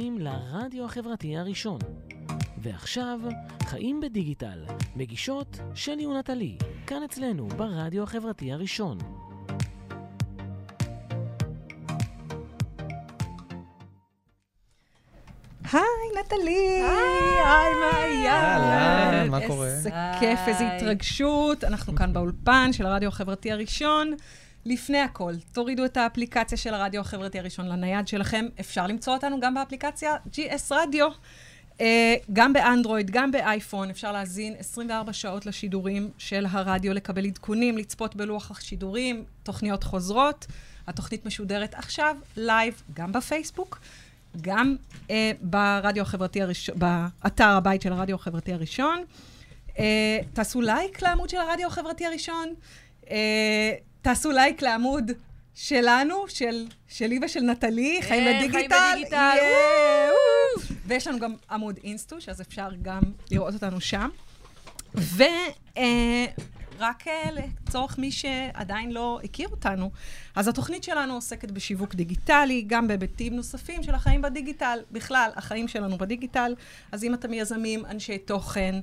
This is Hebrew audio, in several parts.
מאזינים לרדיו החברתי הראשון. ועכשיו, חיים בדיגיטל, מגישות שלי ונטלי, כאן אצלנו ברדיו החברתי הראשון. היי, נטלי! היי, מעיין! אהלן, מה קורה? איזה כיף, איזו התרגשות. אנחנו כאן באולפן של הרדיו החברתי הראשון. לפני הכל, תורידו את האפליקציה של הרדיו החברתי הראשון לנייד שלכם. אפשר למצוא אותנו גם באפליקציה GS רדיו. אה, גם באנדרואיד, גם באייפון, אפשר להזין 24 שעות לשידורים של הרדיו, לקבל עדכונים, לצפות בלוח השידורים, תוכניות חוזרות. התוכנית משודרת עכשיו, live, גם בפייסבוק, גם אה, ברדיו החברתי הראשון, באתר הבית של הרדיו החברתי הראשון. אה, תעשו לייק לעמוד של הרדיו החברתי הראשון. אה, תעשו לייק לעמוד שלנו, של, שלי ושל נטלי, אה, חיים חיים בדיגיטל. בדיגיטל, יאה, וואו. ויש לנו גם עמוד אינסטוש, אז אפשר גם לראות אותנו שם. ורק לצורך מי שעדיין לא הכיר אותנו, אז התוכנית שלנו עוסקת בשיווק דיגיטלי, גם בהיבטים נוספים של החיים בדיגיטל, בכלל, החיים שלנו בדיגיטל. אז אם אתם יזמים, אנשי תוכן,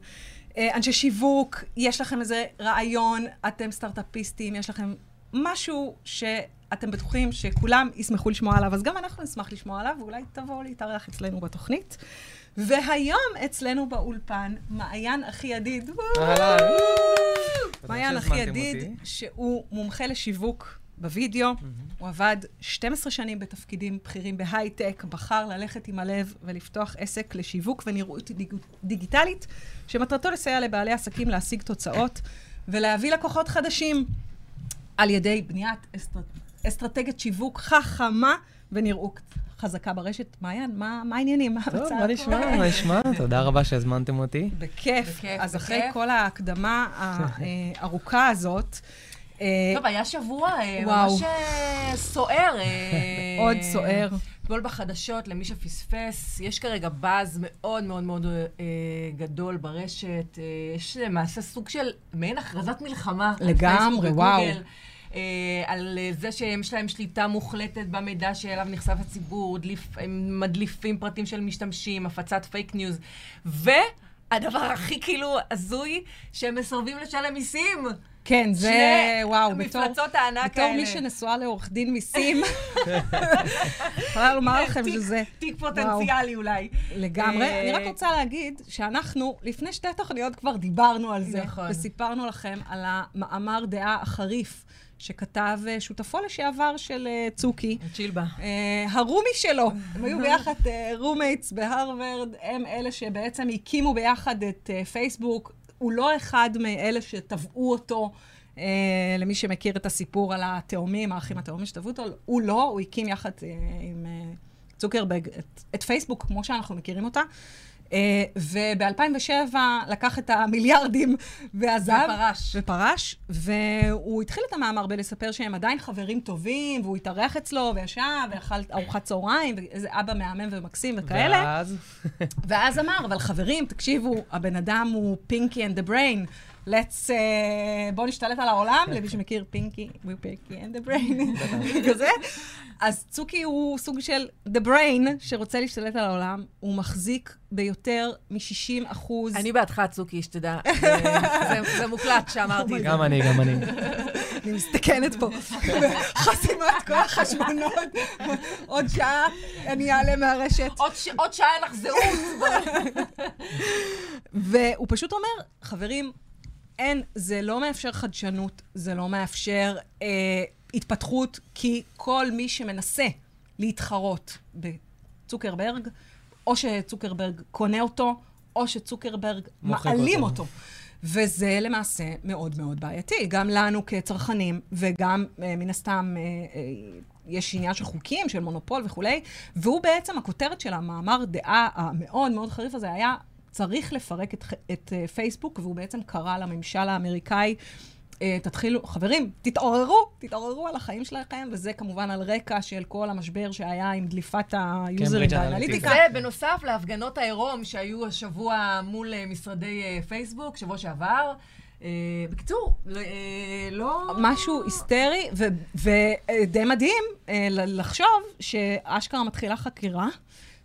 אה, אנשי שיווק, יש לכם איזה רעיון, אתם סטארט-אפיסטים, יש לכם משהו שאתם בטוחים שכולם ישמחו לשמוע עליו, אז גם אנחנו נשמח לשמוע עליו, ואולי תבואו להתארח אצלנו בתוכנית. והיום אצלנו באולפן, מעיין אחי ידיד. מעיין אחי ידיד. שהוא מומחה לשיווק בווידאו. הוא עבד 12 שנים בתפקידים בכירים בהייטק, בחר ללכת עם הלב ולפתוח עסק לשיווק ונראות דיג... דיגיטלית, שמטרתו לסייע לבעלי עסקים להשיג תוצאות ולהביא לקוחות חדשים על ידי בניית אסטר... אסטרטגיית שיווק חכמה ונראות חזקה ברשת. מעיין, מה, מה העניינים? מה טוב, המצב? מה נשמע? מה נשמע? תודה רבה שהזמנתם אותי. בכיף. בכיף, אז אחרי. כל ההקדמה הארוכה הזאת, אה, טוב, היה שבוע אה. ממש אה, סוער. עוד סוער. אתמול בחדשות, למי שפספס, יש כרגע באז מאוד מאוד מאוד אה, גדול ברשת. אה, יש למעשה סוג של מעין הכרזת מלחמה. לגמרי, וואו. אה, על אה, זה שיש להם שליטה מוחלטת במידע שאליו נחשף הציבור, דליף, הם מדליפים פרטים של משתמשים, הפצת fake news. והדבר הכי כאילו הזוי, שהם מסרבים לשלם מיסים. כן, זה, שני וואו, בתור, מפלצות הענק בתור האלה. מי שנשואה לעורך דין מיסים, יכולה לומר לכם שזה תיק פוטנציאלי אולי. לגמרי. אה, אני רק רוצה להגיד שאנחנו, לפני שתי תוכניות כבר דיברנו על זה, נכון. וסיפרנו לכם על המאמר דעה החריף שכתב אה, שותפו לשעבר של אה, צוקי. צ'ילבה. ה roomie שלו, הם היו ביחד roommates בהרווארד, הם אלה שבעצם הקימו ביחד את פייסבוק. הוא לא אחד מאלה שתבעו אותו, אה, למי שמכיר את הסיפור על התאומים, האחים התאומים שתבעו אותו, הוא לא, הוא הקים יחד אה, עם אה, צוקרברג את, את פייסבוק, כמו שאנחנו מכירים אותה. אה, וב-2007 לקח את המיליארדים ועזב. ופרש. ופרש, והוא התחיל את המאמר בלספר שהם עדיין חברים טובים, והוא התארח אצלו וישב ואכל ארוחת צהריים, ואיזה אבא מהמם ומקסים וכאלה. ואז? ואז אמר, אבל חברים, תקשיבו, הבן אדם הוא פינקי and the brain. Let's, uh, בואו נשתלט על העולם, למי שמכיר פינקי, we פינקי and the brain, כזה. אז צוקי הוא סוג של the brain שרוצה להשתלט על העולם, הוא מחזיק ביותר מ-60 אחוז. אני בעדך, צוקי, שתדע. זה- זה- זה מוקלט שאמרתי את זה. גם אני, גם אני. אני מסתכנת פה, חסימת כל החשבונות. עוד שעה אני אעלה מהרשת. עוד ש- עוד שעה אין לך זהות. והוא פשוט אומר, חברים, אין, זה לא מאפשר חדשנות, זה לא מאפשר אה, התפתחות, כי כל מי שמנסה להתחרות בצוקרברג, או שצוקרברג קונה אותו, או שצוקרברג מעלים אותו. אותו. וזה למעשה מאוד מאוד בעייתי, גם לנו כצרכנים, וגם אה, מן הסתם אה, אה, יש עניין של חוקים, של מונופול וכולי, והוא בעצם, הכותרת של המאמר דעה המאוד מאוד חריף הזה היה, צריך לפרק את, את אה, פייסבוק, והוא בעצם קרא לממשל האמריקאי, אה, תתחילו, חברים, תתעוררו, תתעוררו על החיים שלכם, וזה כמובן על רקע של כל המשבר שהיה עם דליפת היוזרים באנליטיקה. זה בנוסף להפגנות העירום שהיו השבוע מול אה, משרדי אה, פייסבוק, שבוע שעבר. אה, בקיצור, לא- אה, לא... משהו היסטרי, ודי מדהים ל- לחשוב שאשכרה מתחילה חקירה,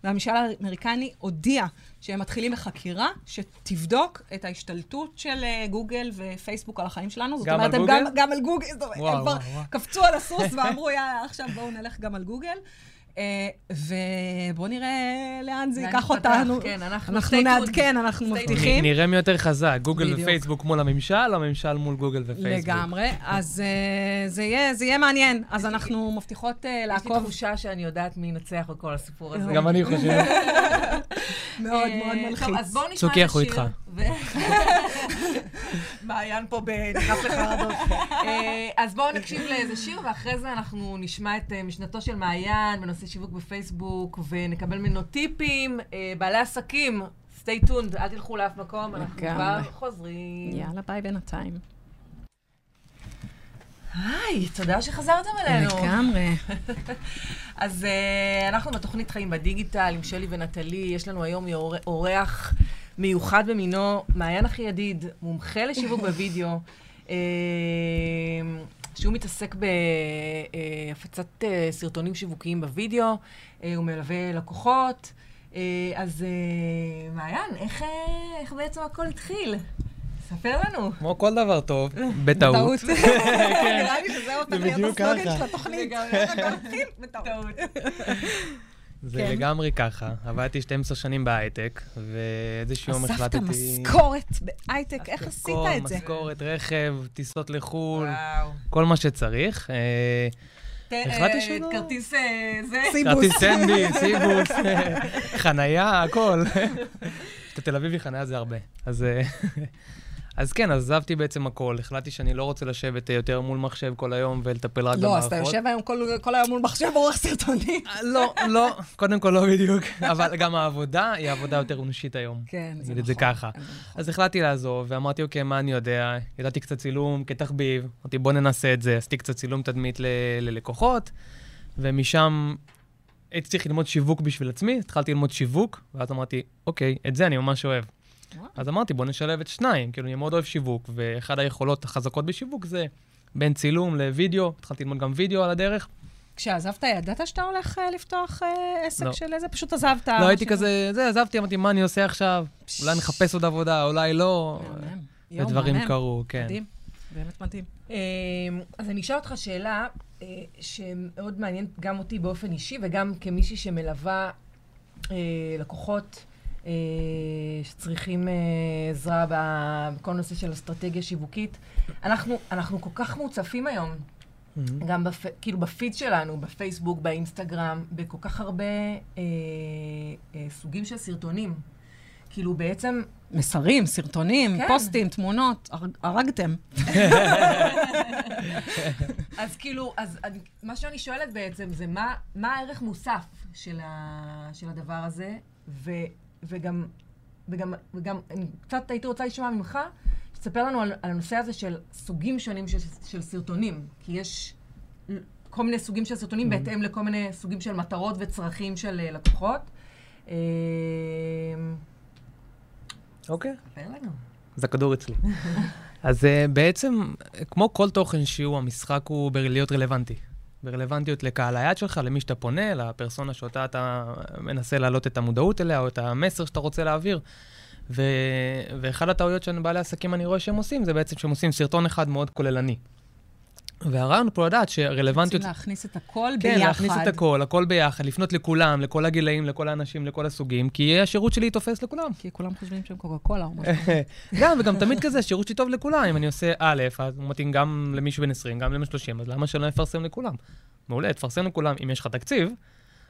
והממשל האמריקני הודיע שהם מתחילים בחקירה שתבדוק את ההשתלטות של אה, גוגל ופייסבוק על החיים שלנו. זאת גם אומרת, על הם גוגל? גם, גם על גוגל, זאת אומרת, וואו, הם כבר. קפצו על הסוס ואמרו, יאללה, עכשיו בואו נלך גם על גוגל. אה, ובואו נראה לאן זה ייקח אותנו. כן, אנחנו. נעדכן, אנחנו. מבטיחים. נראה מי יותר חזק, גוגל. ופייסבוק מול הממשל, הממשל מול גוגל ופייסבוק? לגמרי. אז אה, זה יהיה מעניין. אז אנחנו מבטיחות אה, יש לי לעקוב תחושה שאני יודעת מי ינצח בכל הסיפור הזה. גם אני חושב. מאוד מאוד מלחיץ. צוקי. אנחנו איתך. מעיין פה ב- נכנס לחרדות. אה, אז בואו נקשיב לאיזה שיר, ואחרי זה אנחנו נשמע את אה, משנתו של מעיין בנושא שיווק בפייסבוק, ונקבל ממנו טיפים. אה, בעלי עסקים, stay tuned, אל תלכו לאף מקום, אנחנו כבר. חוזרים. יאללה, ביי בינתיים. היי, תודה שחזרתם אלינו. לגמרי. אז uh, אנחנו בתוכנית חיים בדיגיטל עם שלי ונטלי, יש לנו היום אור- אורח מיוחד במינו, מעיין אחי ידיד, מומחה לשיווק בווידאו, uh, שהוא מתעסק בהפצת uh, סרטונים שיווקיים בווידאו, uh, הוא מלווה לקוחות. אז מעיין, איך, איך בעצם הכל התחיל? ספר לנו. כמו כל דבר טוב, בטעות. נראה לי שזה הופך זה להיות בדיוק הסלוגן ככה. של התוכנית. בטעות. זה כן. לגמרי ככה. עבדתי 12 שנים בהייטק, ואיזשהו יום אספת החלטתי... משכורת בהייטק, איך עשית את זה? משכורת, רכב, טיסות לחו"ל, וואו. כל מה שצריך. אה, החלטתי אה, שלא. כרטיס אה, זה. סיבוס. כרטיס סנדי, סיבוס, חנייה, הכל. את התל אביבי חנייה זה הרבה. אז, אז כן, עזבתי בעצם הכל. החלטתי שאני לא רוצה לשבת אה, יותר מול מחשב כל היום ולטפל רק לא, במערכות. אז אתה יושב היום כל- כל היום מול מחשב עורך סרטונים. אה, לא, לא, קודם כל לא בדיוק, אבל גם העבודה היא עבודה יותר אנושית היום. כן, זה את זה נכון. ככה. נכון. אז החלטתי לעזוב, ואמרתי, אוקיי, מה אני יודע? ידעתי קצת צילום כתחביב, אמרתי, בוא ננסה את זה. עשיתי קצת צילום תדמית ללקוחות, ומשם הייתי צריך ללמוד שיווק בשביל עצמי, התחלתי ללמוד שיווק, ואז אמרתי, אוקיי, את זה אני ממש אוהב. אז אמרתי, בוא נשלב את שניים, כאילו, אני מאוד אוהב שיווק, ואחד היכולות החזקות בשיווק זה בין צילום לוידאו, התחלתי ללמוד גם וידאו על הדרך. כשעזבת, ידעת שאתה הולך אה, לפתוח אה, עסק לא. של איזה? פשוט עזבת. לא הייתי כזה, זה, עזבתי, אמרתי, מה אני עושה עכשיו? אולי נחפש עוד עבודה, אולי לא. ודברים. קרו, כן. מדהים, באמת מדהים. אמ, אז אני אשאל אותך שאלה אה, שמאוד מעניינת גם אותי באופן אישי וגם כמישהי שמלווה לקוחות שצריכים אה, עזרה בכל נושא של אסטרטגיה שיווקית. אנחנו, אנחנו כל כך מוצפים היום, Mhm. גם בפ... כאילו בפיד שלנו, בפייסבוק, באינסטגרם, בכל כך הרבה אה, אה, סוגים של סרטונים. כאילו בעצם מסרים, סרטונים, כן. פוסטים, תמונות, הרג- הרגתם. אז כאילו, אז אני, מה שאני שואלת בעצם זה מה, מה הערך מוסף של, ה, של הדבר הזה, ו, וגם, וגם, וגם, אני קצת הייתי רוצה לשמוע ממך, שתספר לנו על, על הנושא הזה של סוגים שונים של, של סרטונים, כי יש כל מיני סוגים של סרטונים Mhm. בהתאם לכל מיני סוגים של מטרות וצרכים של אה, לקוחות. אה, אוקיי. ספר לנו. אז הכדור אצלי. אז uh, בעצם, כמו כל תוכן שהוא, המשחק הוא בלהיות רלוונטי. ברלוונטיות לקהל היעד שלך, למי שאתה פונה, לפרסונה שאותה אתה מנסה להעלות את המודעות אליה, או את המסר שאתה רוצה להעביר. ו... ואחד הטעויות של בעלי עסקים אני רואה שהם עושים, זה בעצם שהם עושים סרטון אחד מאוד כוללני. והרעיון פה לדעת רוצים שרלוונטיות... להכניס את הכל כן, ביחד. להכניס את הכל, הכל ביחד, לפנות לכולם, לכל הגילאים, לכל האנשים, לכל הסוגים, כי השירות שלי תופס לכולם. כי כולם חושבים שהם קוקה קולה או משהו. גם, וגם תמיד כזה, שירות שלי טוב לכולם. אם אני עושה א', אז הוא מתאים גם למישהו בן 20, גם לבן 30, אז למה שלא נפרסם לכולם? מעולה, תפרסם לכולם אם יש לך תקציב,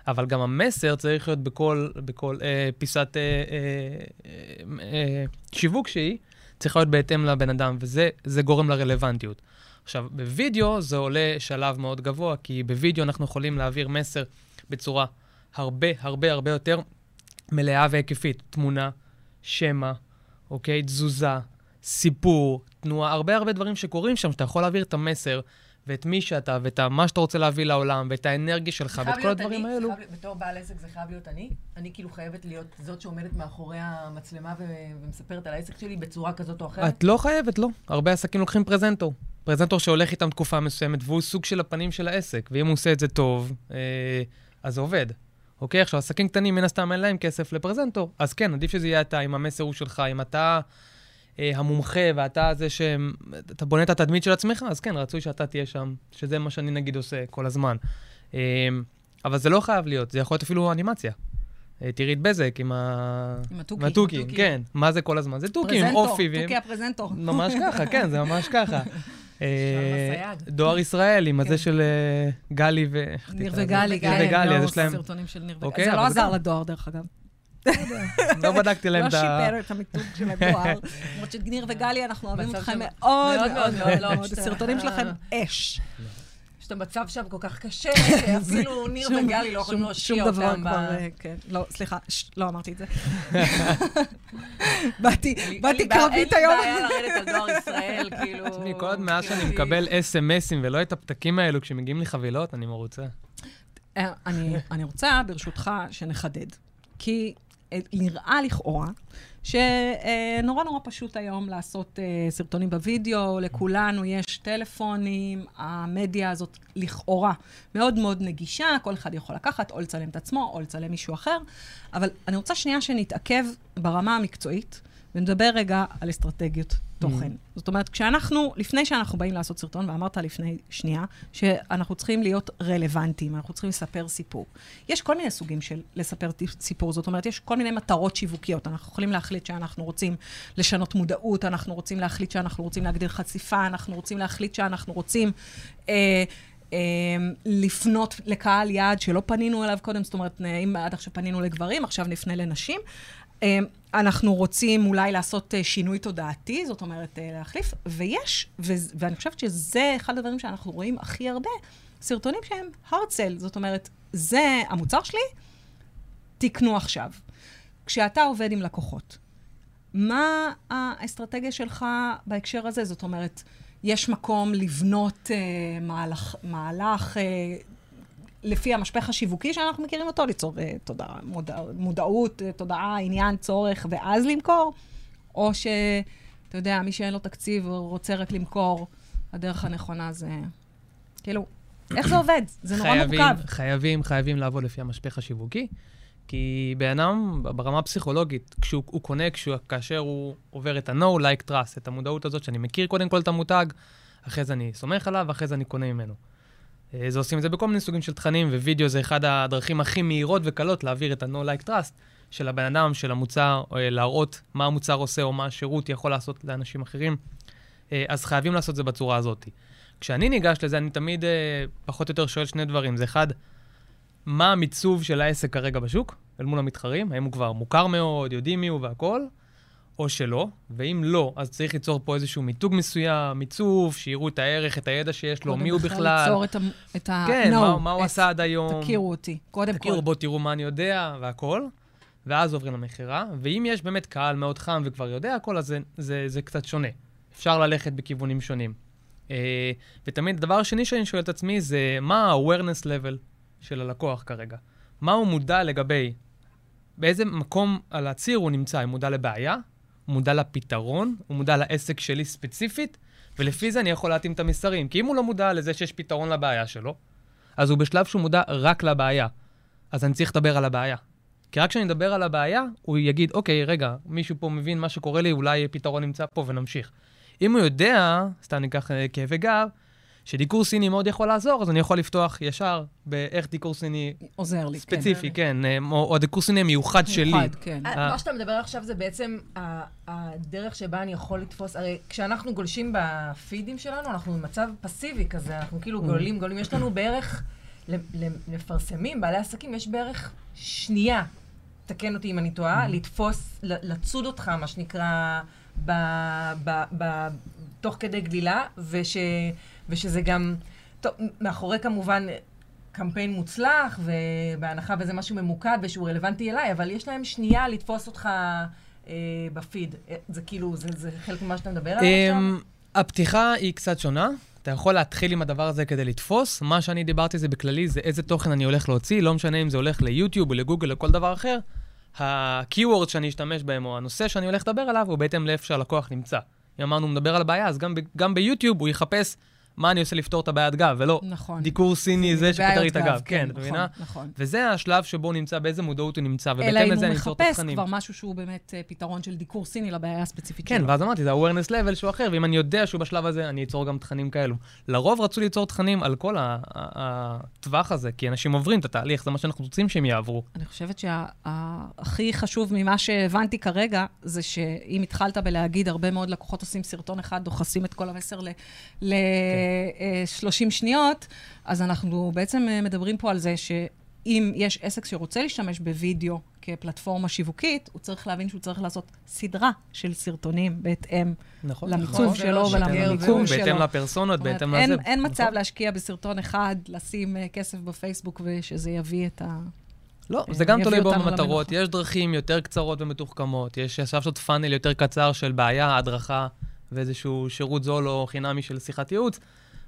אבל גם המסר צריך להיות בכל, בכל אה, פיסת אה, אה, אה, אה, שיווק שהיא, צריך להיות בהתאם לבן אדם, וזה זה גורם לרלוונטיות. עכשיו, בווידאו זה עולה שלב מאוד גבוה, כי בווידאו אנחנו יכולים להעביר מסר בצורה הרבה הרבה הרבה יותר מלאה והיקפית. תמונה, שמע, אוקיי? תזוזה, סיפור, תנועה, הרבה הרבה דברים שקורים שם, שאתה יכול להעביר את המסר ואת מי שאתה, ואת מה שאתה רוצה להביא לעולם, ואת האנרגיה שלך, ואת כל הדברים אני, האלו. חייב, בתור בעל עסק זה חייב להיות אני. אני כאילו חייבת להיות זאת שעומדת מאחורי המצלמה ו- ומספרת על העסק שלי בצורה כזאת או אחרת. את לא חייבת, לא. הרבה עסקים לוקחים פרזנטור. פרזנטור שהולך איתם תקופה מסוימת, והוא סוג של הפנים של העסק. ואם הוא עושה את זה טוב, אה, אז זה עובד. אוקיי? עכשיו, עסקים קטנים, מן הסתם אין להם כסף לפרזנטור, אז כן, עדיף שזה יהיה אתה, אם המסר הוא שלך, אם אתה המומחה ואתה זה ש... אתה בונה את התדמית של עצמך, אז כן, רצוי שאתה תהיה שם, שזה מה שאני נגיד עושה כל הזמן. אה, אבל זה לא חייב להיות, זה יכול להיות אפילו אנימציה. אה, תראי את בזק עם ה... עם התוכי. עם התוכי. כן. מה זה כל הזמן? זה תוכי עם אופי. ועם- תוכי הפרזנטור. ממש ככה, כן, זה ממש ככה. אה. דואר ישראל עם כן. הזה של אה, גלי ו... ניר? וגלי, ניר וגלי, אז יש להם... סרטונים של ניר אוקיי, וגלי. זה לא עזר לדואר, דרך אגב. לא בדקתי להם לא את ה... שיפר את המיתוג של הדואר. למרות שניר וגלי, אנחנו אוהבים אתכם מאוד מאוד מאוד לא, הסרטונים שלכם אש. יש את המצב שם כל כך קשה, שאפילו ניר וגלי לא יכולים להושיע שום דבר אותם. כבר, אה, כן. לא, סליחה, לא אמרתי את זה. באתי אין באתי קרבית אין היום. לי בעיה לרדת על דואר ישראל, כאילו... תשמעי, כל עוד מאז שאני מקבל אס.אם.אסים ולא את הפתקים האלו כשמגיעים לי חבילות, אני מרוצה. אה, אני, רוצה, ברשותך, שנחדד. כי אה, נראה לכאורה שנורא נורא פשוט היום לעשות אה, סרטונים בווידאו, לכולנו יש טלפונים, המדיה הזאת לכאורה מאוד מאוד נגישה, כל אחד יכול לקחת או לצלם את עצמו או לצלם מישהו אחר, אבל אני רוצה שנייה שנתעכב ברמה המקצועית. ונדבר רגע על אסטרטגיות תוכן. זאת אומרת, כשאנחנו, לפני שאנחנו באים לעשות סרטון, ואמרת לפני שנייה, שאנחנו צריכים להיות רלוונטיים, אנחנו צריכים לספר סיפור. יש כל מיני סוגים של לספר סיפור, זאת אומרת, יש כל מיני מטרות שיווקיות. אנחנו יכולים להחליט שאנחנו רוצים לשנות מודעות, אנחנו רוצים להחליט שאנחנו רוצים להגדיל חשיפה, אנחנו רוצים להחליט שאנחנו רוצים... אה, אה, לפנות לקהל יעד שלא פנינו אליו קודם, זאת אומרת, אם עד עכשיו פנינו לגברים, עכשיו נפנה לנשים. אה, אנחנו רוצים אולי לעשות אה, שינוי תודעתי, זאת אומרת, אה, להחליף, ויש, ו- ואני חושבת שזה אחד הדברים שאנחנו רואים הכי הרבה, סרטונים שהם sell, זאת אומרת, זה המוצר שלי, תקנו עכשיו. כשאתה עובד עם לקוחות, מה האסטרטגיה שלך בהקשר הזה? זאת אומרת, יש מקום לבנות אה, מהלך, מהלך אה, לפי המשפך השיווקי שאנחנו מכירים אותו, ליצור אה, תודעה, מודע, מודעות, אה, תודעה, עניין, צורך, ואז למכור? או שאתה יודע, מי שאין לו תקציב רוצה רק למכור, הדרך הנכונה זה... כאילו, איך זה עובד? זה נורא חייבים, מורכב. חייבים, חייבים לעבוד לפי המשפך השיווקי, כי בן אדם, ברמה הפסיכולוגית, כשהוא הוא קונה, כשהוא, כאשר הוא עובר את ה-No, like, trust, את המודעות הזאת, שאני מכיר קודם כל את המותג, אחרי זה אני סומך עליו, ואחרי זה אני קונה ממנו. אה, זה עושים את זה בכל מיני סוגים של תכנים, ווידאו זה אחד הדרכים הכי מהירות וקלות להעביר את ה-No like trust של הבן אדם, של המוצר, או אה, להראות מה המוצר עושה או מה השירות יכול לעשות לאנשים אחרים. אה, אז חייבים לעשות את זה בצורה הזאת. כשאני ניגש לזה, אני תמיד פחות או יותר שואל שני דברים. זה אחד, מה המיצוב של העסק כרגע בשוק, אל מול המתחרים? האם הוא כבר מוכר מאוד, יודעים מי הוא והכול, או שלא? ואם לא, אז צריך ליצור פה איזשהו מיתוג מסוים, מיצוב, שיראו את הערך, את הידע שיש לו, קודם מי הוא בכלל. ליצור את ה... את ה... כן, no, מה, מה הוא עשה עד היום. תכירו אותי, קודם כל. תכירו, בואו תראו מה אני יודע והכל, ואז עוברים למכירה. ואם יש באמת קהל מאוד חם וכבר יודע הכל, אז זה, זה, זה קצת שונה. אפשר ללכת בכיוונים שונים. אה, ותמיד, הדבר השני שאני שואל את עצמי זה, מה ה-awareness level של הלקוח כרגע? מה הוא מודע לגבי, באיזה מקום על הציר הוא נמצא? הוא מודע לבעיה? הוא מודע לפתרון? הוא מודע לעסק שלי ספציפית? ולפי זה אני יכול להתאים את המסרים. כי אם הוא לא מודע לזה שיש פתרון לבעיה שלו, אז הוא בשלב שהוא מודע רק לבעיה. אז אני צריך לדבר על הבעיה. כי רק כשאני אדבר על הבעיה, הוא יגיד, אוקיי, רגע, מישהו פה מבין מה שקורה לי, אולי פתרון נמצא פה ונמשיך. אם הוא יודע, סתם ניקח אה, כאבי גב, שדיקור סיני מאוד יכול לעזור, אז אני יכול לפתוח ישר באיך דיקור סיני עוזר לי, כן. ספציפי, כן, אה, או, או הדיקור סיני המיוחד שלי. מיוחד, כן. אה, אה. מה שאתה מדבר עכשיו זה בעצם הדרך שבה אני יכול לתפוס, הרי כשאנחנו גולשים בפידים שלנו, אנחנו במצב פסיבי כזה, אנחנו כאילו Mm. גולים, גולים, יש לנו בערך, ל- ל- מפרסמים, בעלי עסקים, יש בערך שנייה, תקן אותי אם אני Mm. טועה, לתפוס, ל- לצוד אותך, מה שנקרא, ב, ב, ב, תוך כדי גלילה, וש, ושזה גם, טוב, מאחורי כמובן קמפיין מוצלח, ובהנחה וזה משהו ממוקד ושהוא רלוונטי אליי, אבל יש להם שנייה לתפוס אותך אה, בפיד. אה, זה כאילו, זה, זה חלק ממה שאתה מדבר עליו עכשיו? אמ, הפתיחה היא קצת שונה. אתה יכול להתחיל עם הדבר הזה כדי לתפוס. מה שאני דיברתי זה בכללי, זה איזה תוכן אני הולך להוציא, לא משנה אם זה הולך ליוטיוב או לגוגל או כל דבר אחר. ה-keyword שאני אשתמש בהם, או הנושא שאני הולך לדבר עליו, הוא בהתאם לאיפה שהלקוח נמצא. אם אמרנו, מדבר על הבעיה, אז גם, גם ביוטיוב הוא יחפש מה אני עושה לפתור את הבעיית גב, ולא נכון. דיקור סיני זה שפתר לי את הגב. כן, כן, את מבינה? נכון, נכון. וזה השלב שבו הוא נמצא, באיזה מודעות הוא נמצא, ובהתאם לזה אני אמצור את התכנים. אלא אם הוא מחפש כבר משהו שהוא באמת אה, פתרון של דיקור סיני לבעיה הספציפית כן, שלו. כן, ואז אמרתי, זה awareness level שהוא אחר, ואם אני יודע שהוא בשלב הזה, אני אצור גם תכנים כאלו. לרוב רצו ליצור תכנים על כל הטווח הזה, כי אנשים עוברים את התהליך, זה מה שאנחנו רוצים שהם יעברו. אני חושבת שהכי שה חשוב ממה שהבנתי כרגע, זה שאם התחלת בלהגיד, הרבה מאוד לקוחות עושים סרטון אחד, דוחסים את כל המסר ל... כן. 30 שניות, אז אנחנו בעצם אה, מדברים פה על זה שאם יש עסק שרוצה להשתמש בווידאו כפלטפורמה שיווקית, הוא צריך להבין שהוא צריך לעשות סדרה של סרטונים בהתאם נכון, למיצוב נכון, שלו ולמיקום שלו. בהתאם לפרסונות, בהתאם לזה. אין, אין נכון. מצב להשקיע בסרטון אחד, לשים אה, כסף בפייסבוק ושזה יביא את ה... לא, אה, זה גם תלוי בו במטרות. יש דרכים יותר קצרות ומתוחכמות, יש אפשר לעשות funnel יותר קצר של בעיה, הדרכה. ואיזשהו שירות זול או חינמי של שיחת ייעוץ.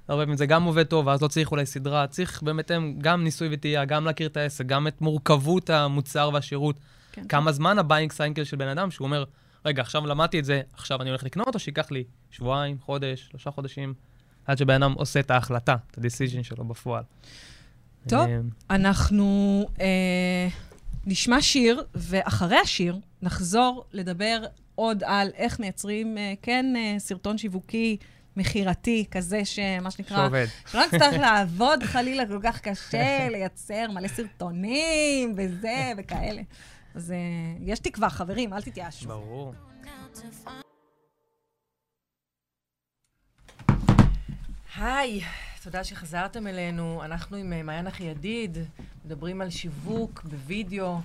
הרבה פעמים זה גם עובד טוב, ואז לא צריך אולי סדרה. צריך באמת גם ניסוי וטעייה, גם להכיר את העסק, גם את מורכבות המוצר והשירות. כן. כמה זמן ה buying cycle של בן אדם, שהוא אומר, רגע, עכשיו למדתי את זה, עכשיו אני הולך לקנות, או שייקח לי שבועיים, חודש, שלושה חודשים, עד שבן אדם עושה את ההחלטה, את ה-decision שלו בפועל. טוב. אה, אנחנו אה, נשמע שיר, ואחרי השיר נחזור לדבר עוד על איך מייצרים, אה, כן, אה, סרטון שיווקי מכירתי, כזה שמה שנקרא, שעובד. שלא נצטרך לעבוד חלילה כל כך קשה, לייצר מלא סרטונים וזה וכאלה. אז אה, יש תקווה, חברים, אל תתייאשו. ברור. היי, תודה שחזרתם אלינו. אנחנו עם מעיין אחי ידיד, מדברים על שיווק בווידאו.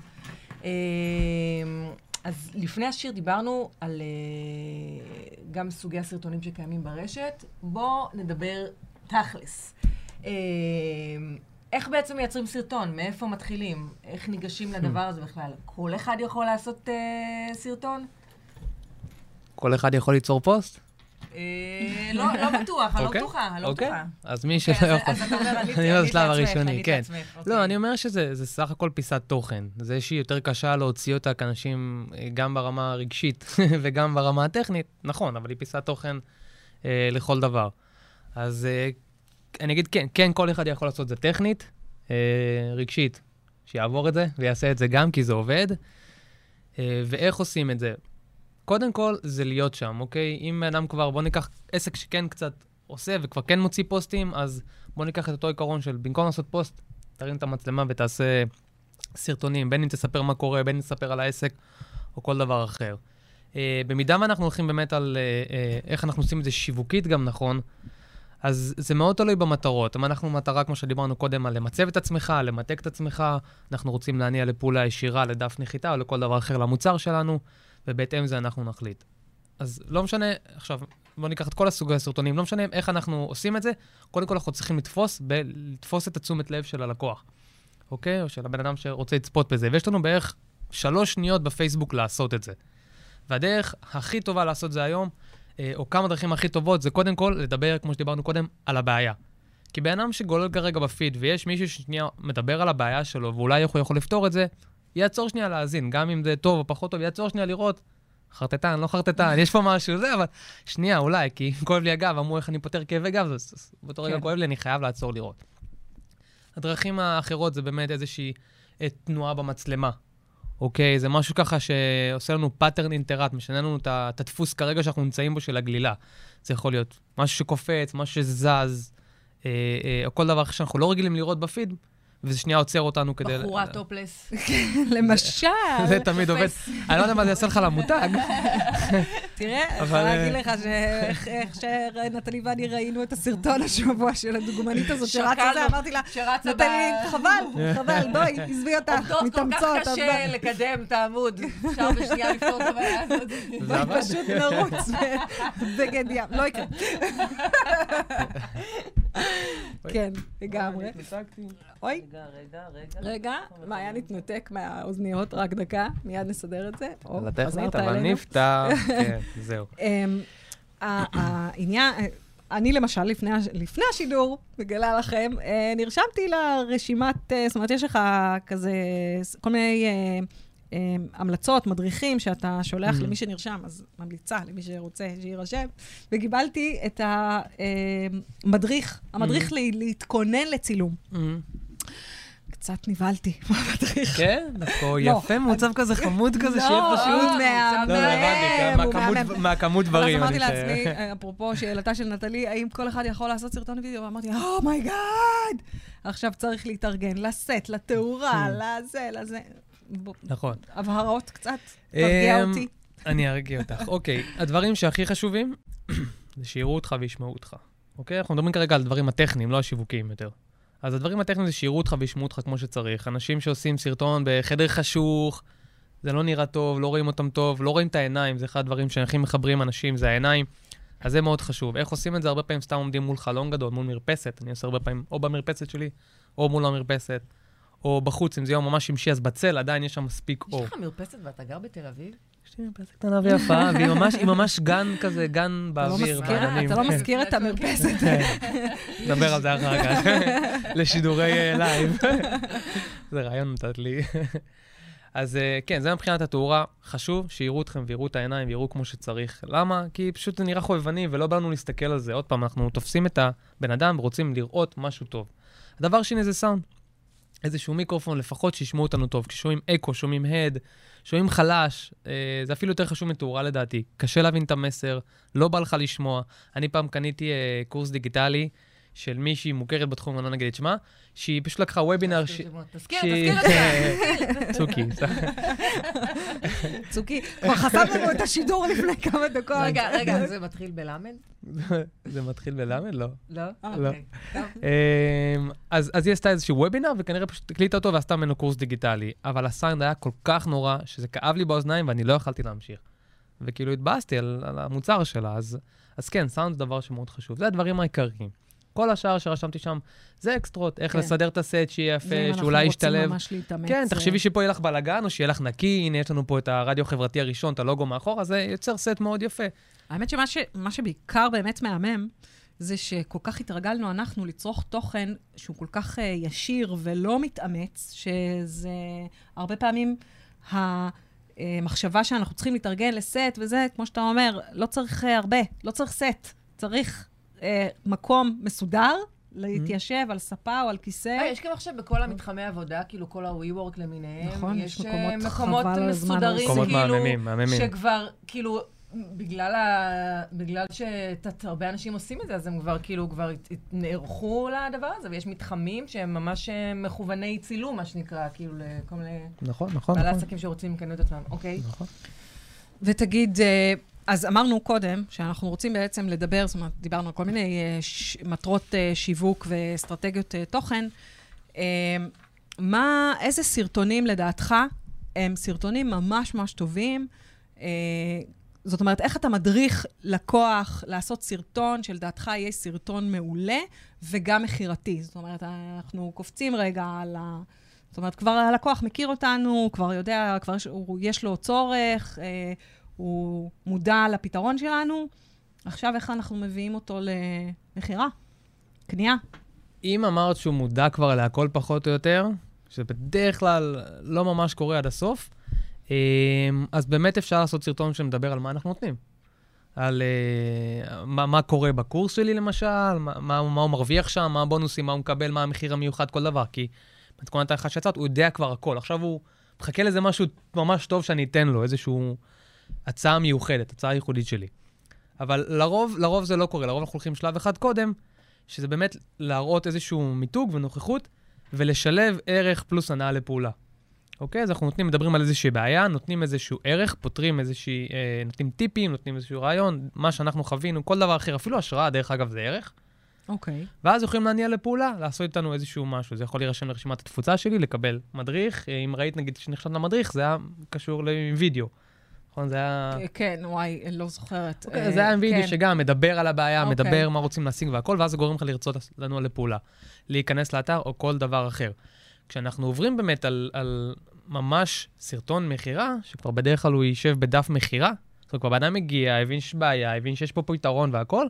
אז לפני השיר דיברנו על אה, גם סוגי הסרטונים שקיימים ברשת. בואו נדבר תכלס. אה, איך בעצם מייצרים סרטון? מאיפה מתחילים? איך ניגשים לדבר הזה בכלל? כל אחד יכול לעשות אה, סרטון? כל אחד יכול ליצור פוסט? אה, לא, לא בטוח, אני לא אוקיי, בטוחה, אני לא אוקיי. בטוחה. אז מי אוקיי, שלא יכול... אז אתה אומר, אני ענית בשלב הראשוני, כן. לא, אני אומר שזה זה סך הכל פיסת תוכן. זה שהיא יותר קשה להוציא אותה כאנשים, אה, גם ברמה הרגשית וגם ברמה הטכנית, נכון, אבל היא פיסת תוכן אה, לכל דבר. אז אני אגיד כן, כן, כל אחד יכול לעשות את זה טכנית, רגשית, שיעבור את זה ויעשה את זה גם, כי זה עובד. ואיך עושים את זה? קודם כל, זה להיות שם, אוקיי? אם אדם כבר, בוא ניקח עסק שכן קצת עושה וכבר כן מוציא פוסטים, אז בוא ניקח את אותו עיקרון של במקום לעשות פוסט, תרים את המצלמה ותעשה סרטונים, בין אם תספר מה קורה, בין אם תספר על העסק או כל דבר אחר. Uh, במידה ואנחנו הולכים באמת על uh, uh, איך אנחנו עושים את זה שיווקית גם נכון, אז זה מאוד תלוי במטרות. אם אנחנו מטרה, כמו שדיברנו קודם, על למצב את עצמך, למתק את עצמך, אנחנו רוצים להניע לפעולה ישירה, לדף נחיתה או לכל דבר אחר למוצר שלנו, ובהתאם זה אנחנו נחליט. אז לא משנה, עכשיו, בואו ניקח את כל הסוגי הסרטונים, לא משנה איך אנחנו עושים את זה, קודם כל אנחנו צריכים לתפוס, ב- לתפוס את התשומת לב של הלקוח, אוקיי? או של הבן אדם שרוצה לצפות בזה. ויש לנו בערך שלוש שניות בפייסבוק לעשות את זה. והדרך הכי טובה לעשות זה היום, אה, או כמה דרכים הכי טובות, זה קודם כל לדבר, כמו שדיברנו קודם, על הבעיה. כי בן אדם שגולל כרגע בפיד, ויש מישהו ששנייה מדבר על הבעיה שלו, ואולי איך הוא יכול לפתור את זה, יעצור שנייה להאזין, גם אם זה טוב או פחות טוב, יעצור שנייה לראות. חרטטן, לא חרטטן, יש פה משהו, זה, אבל שנייה, אולי, כי כואב לי הגב, אמרו איך אני פותר כאבי גב, אז באותו רגע כן. כואב לי, אני חייב לעצור לראות. הדרכים האחרות זה באמת איזושהי אה, תנועה במצלמה, אוקיי? זה משהו ככה שעושה לנו pattern interrupt, משנה לנו את הדפוס כרגע שאנחנו נמצאים בו של הגלילה. זה יכול להיות משהו שקופץ, משהו שזז, אה, אה, או כל דבר שאנחנו לא רגילים לראות בפיד, וזה שנייה עוצר אותנו כדי... בחורה טופלס. למשל, זה תמיד עובד. אני לא יודע מה זה יעשה לך למותג. תראה, אני יכולה אה, להגיד לך שאיך איך שנטלי ואני ראינו את הסרטון השבוע של הדוגמנית הזאת שרצה. זה, אמרתי לה, נטלי, חבל, חבל, בואי, עזבי אותך, עובדות כל כך מתאמצות. קשה לקדם את העמוד. אפשר בשנייה לפתור את הבעיה הזאת. בואי. פשוט נרוץ בבגד ים. לא יקרה. כן, לגמרי. אוי, רגע, רגע, רגע. רגע, מעיין התנתק מהאוזניות, רק דקה, מיד נסדר את זה. על הטכנית, אבל. נפתח. כן, זהו. אמ, העניין, אני למשל, לפני, לפני השידור, מגלה לכם, אה, נרשמתי לרשימת, אה, זאת אומרת, יש לך כזה, כל מיני אה, המלצות, מדריכים שאתה שולח Mhm. למי שנרשם, אז ממליצה למי שרוצה שיירשם, וקיבלתי את המדריך, המדריך Mhm. לה- להתכונן לצילום. קצת נבהלתי מהמדריך. כן, דווקא לא. יפה, מעוצב כזה חמוד כזה, לא, שיהיה פשוט. הוא מהמם, לא, לא, מהכמות- מהמם. מהכמות אבל דברים. אז אמרתי לעצמי, אפרופו שאלתה של נטלי, האם כל אחד יכול לעשות סרטון וידאו? ואמרתי, Oh my God! עכשיו צריך להתארגן לסט, לתאורה, לזה, לזה. בוא, נכון. הבהרות קצת, תרגיע אמ, אותי. אני ארגיע אותך. אוקיי, הדברים שהכי חשובים, זה שיראו אותך וישמעו אותך. אוקיי? אנחנו מדברים כרגע על הדברים הטכניים, לא השיווקיים יותר. אז הדברים הטכניים זה שיראו אותך וישמעו אותך כמו שצריך. אנשים שעושים סרטון בחדר חשוך, זה לא נראה טוב, לא רואים אותם טוב, לא רואים את העיניים, זה אחד הדברים שהכי מחברים אנשים, זה העיניים. אז זה מאוד חשוב. איך עושים את זה? הרבה פעמים סתם עומדים מול חלון גדול, מול מרפסת. אני עושה הרבה פעמים או במרפסת שלי, או מול המרפסת, או בחוץ, אם זה יום ממש שמשי, אז בצל עדיין יש שם מספיק יש אור. לך מרפסת ואתה גר בתל אביב? יש לי מרפסת קטנה ויפה, והיא ממש, היא ממש גן כזה, גן לא באוויר, מזכיר- באדמים. אתה לא כן. מזכיר את המרפסת. נדבר על זה אחר כך, לשידורי אה, live. זה רעיון נתת לי. אז אה, כן, זה מבחינת התאורה. חשוב שיראו אתכם ויראו את העיניים ויראו כמו שצריך. למה? כי פשוט זה נראה חובבני ולא באנו להסתכל על זה. עוד פעם, אנחנו תופסים את הבן אדם ורוצים לראות משהו טוב. הדבר שני זה סאונד. איזשהו מיקרופון, לפחות שישמעו אותנו טוב. כששומעים אקו, שומעים הד, שומעים חלש, אה, זה אפילו יותר חשוב מתאורה לדעתי. קשה להבין את המסר, לא בא לך לשמוע. אני פעם קניתי אה, קורס דיגיטלי של מישהי מוכרת בתחום, אני לא נגיד את שמה, שהיא פשוט לקחה וובינר... ש- תזכיר, תזכיר את זה. צוקי. צוקי, כבר חסם לנו את השידור לפני כמה דקות. רגע, רגע, זה מתחיל בלמד? זה מתחיל בלמד? לא. לא? לא. אוקיי. אמ, אז, היא עשתה איזשהו וובינר, וכנראה פשוט הקליטה אותו ועשתה ממנו קורס דיגיטלי. אבל הסאונד היה כל כך נורא, שזה כאב לי באוזניים ואני לא יכלתי להמשיך. וכאילו התבאסתי על, המוצר שלה, אז, אז כן, סאונד זה דבר שמאוד חשוב. זה הדברים העיקריים. כל השאר שרשמתי שם, זה אקסטרות, איך כן. לסדר את הסט שיהיה יפה, ואם אנחנו שאולי רוצים ישתלב. ממש להתאמץ, כן, אה, תחשבי שפה יהיה לך בלאגן, או שיהיה לך נקי, הנה יש לנו פה את הרדיו החברתי הראשון, את הלוגו מאחורה, זה יוצר סט מאוד יפה. האמת שמה ש, שבעיקר באמת מהמם, זה שכל כך התרגלנו אנחנו לצרוך תוכן שהוא כל כך uh, ישיר ולא מתאמץ, שזה הרבה פעמים המחשבה שאנחנו צריכים להתארגן לסט וזה, כמו שאתה אומר, לא צריך uh, הרבה, לא צריך סט, צריך uh, מקום מסודר, להתיישב על ספה או על כיסא. אה, יש גם עכשיו בכל המתחמי עבודה, כאילו כל ה-WeWork למיניהם, נכון, יש אה, מקומות מקומות מסודרים, מקומות כאילו, מהממים, מהממים. שכבר, כאילו, בגלל, ה... בגלל שהרבה אנשים עושים את זה, אז הם כבר, כאילו, כבר נערכו לדבר הזה, ויש מתחמים שהם ממש אה, מכווני צילום, מה שנקרא, כאילו, לכל מיני נכון, נכון, בעלי עסקים שרוצים לקנות את עצמם. אוקיי. נכון. ותגיד, אה, אז אמרנו קודם שאנחנו רוצים בעצם לדבר, זאת אומרת, דיברנו על כל מיני אה, ש- מטרות אה, שיווק ואסטרטגיות אה, תוכן. מה, איזה סרטונים לדעתך הם סרטונים ממש ממש טובים? זאת אומרת, איך אתה מדריך לקוח לעשות סרטון שלדעתך יהיה סרטון מעולה וגם מכירתי? זאת אומרת, אנחנו קופצים רגע על ה... זאת אומרת, כבר הלקוח מכיר אותנו, כבר יודע, כבר יש, יש לו צורך, הוא מודע לפתרון שלנו. עכשיו, איך אנחנו מביאים אותו למכירה? קנייה? אם אמרת שהוא מודע כבר להכל פחות או יותר, שזה בדרך כלל לא ממש קורה עד הסוף, אמ, אז באמת אפשר לעשות סרטון שמדבר על מה אנחנו נותנים. על uh, מה, מה קורה בקורס שלי למשל, מה, מה, מה הוא מרוויח שם, מה הבונוסים, מה הוא מקבל, מה המחיר המיוחד, כל דבר. כי מתכונת האחת שיצאת, הוא יודע כבר הכל. עכשיו הוא מחכה לזה משהו ממש טוב שאני אתן לו, איזושהי הצעה מיוחדת, הצעה ייחודית שלי. אבל לרוב, לרוב זה לא קורה, לרוב אנחנו הולכים שלב אחד קודם, שזה באמת להראות איזשהו מיתוג ונוכחות, ולשלב ערך פלוס הנאה לפעולה. אוקיי? אז אנחנו נותנים, מדברים על איזושהי בעיה, נותנים איזשהו ערך, פותרים איזושהי, אה, נותנים טיפים, נותנים איזשהו רעיון, מה שאנחנו חווינו, כל דבר אחר, אפילו השראה, דרך אגב, זה ערך. אוקיי. ואז ואז יכולים להניע לפעולה, לעשות איתנו איזשהו משהו. זה יכול להירשם לרשימת התפוצה שלי, לקבל מדריך. אה, אם ראית, נגיד, שנרשמת למדריך, זה היה קשור לוידאו. נכון? זה היה... כן, וואי, לא זוכרת. אוקיי, אה, זה היה וידאו כן. שגם מדבר על הבעיה, אוקיי. מדבר מה רוצים להשיג והכל, ואז זה גורם לך לרצות לנוע לפעולה. להיכנס לאתר או כל דבר אחר. כשאנחנו עוברים באמת על, על ממש סרטון מכירה, שכבר בדרך כלל הוא יישב בדף מכירה, זאת אומרת, כבר בן אדם מגיע, הבין שיש בעיה, הבין שיש פה פתרון והכל,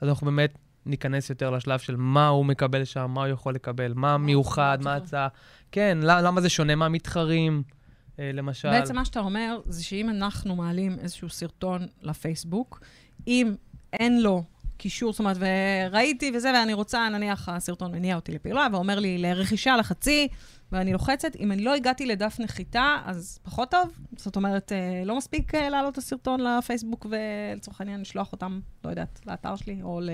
אז אנחנו באמת ניכנס יותר לשלב של מה הוא מקבל שם, מה הוא יכול לקבל, מה מיוחד, מה ההצעה. כן, למה זה שונה מהמתחרים. אה, למשל... בעצם מה שאתה אומר, זה שאם אנחנו מעלים איזשהו סרטון לפייסבוק, אם אין לו קישור, זאת אומרת, וראיתי וזה, ואני רוצה, נניח הסרטון מניע אותי לפעולה, ואומר לי לרכישה לחצי, ואני לוחצת, אם אני לא הגעתי לדף נחיתה, אז פחות טוב. זאת אומרת, אה, לא מספיק אה, להעלות את הסרטון לפייסבוק ולצורך העניין לשלוח אותם, לא יודעת, לאתר שלי, או ל...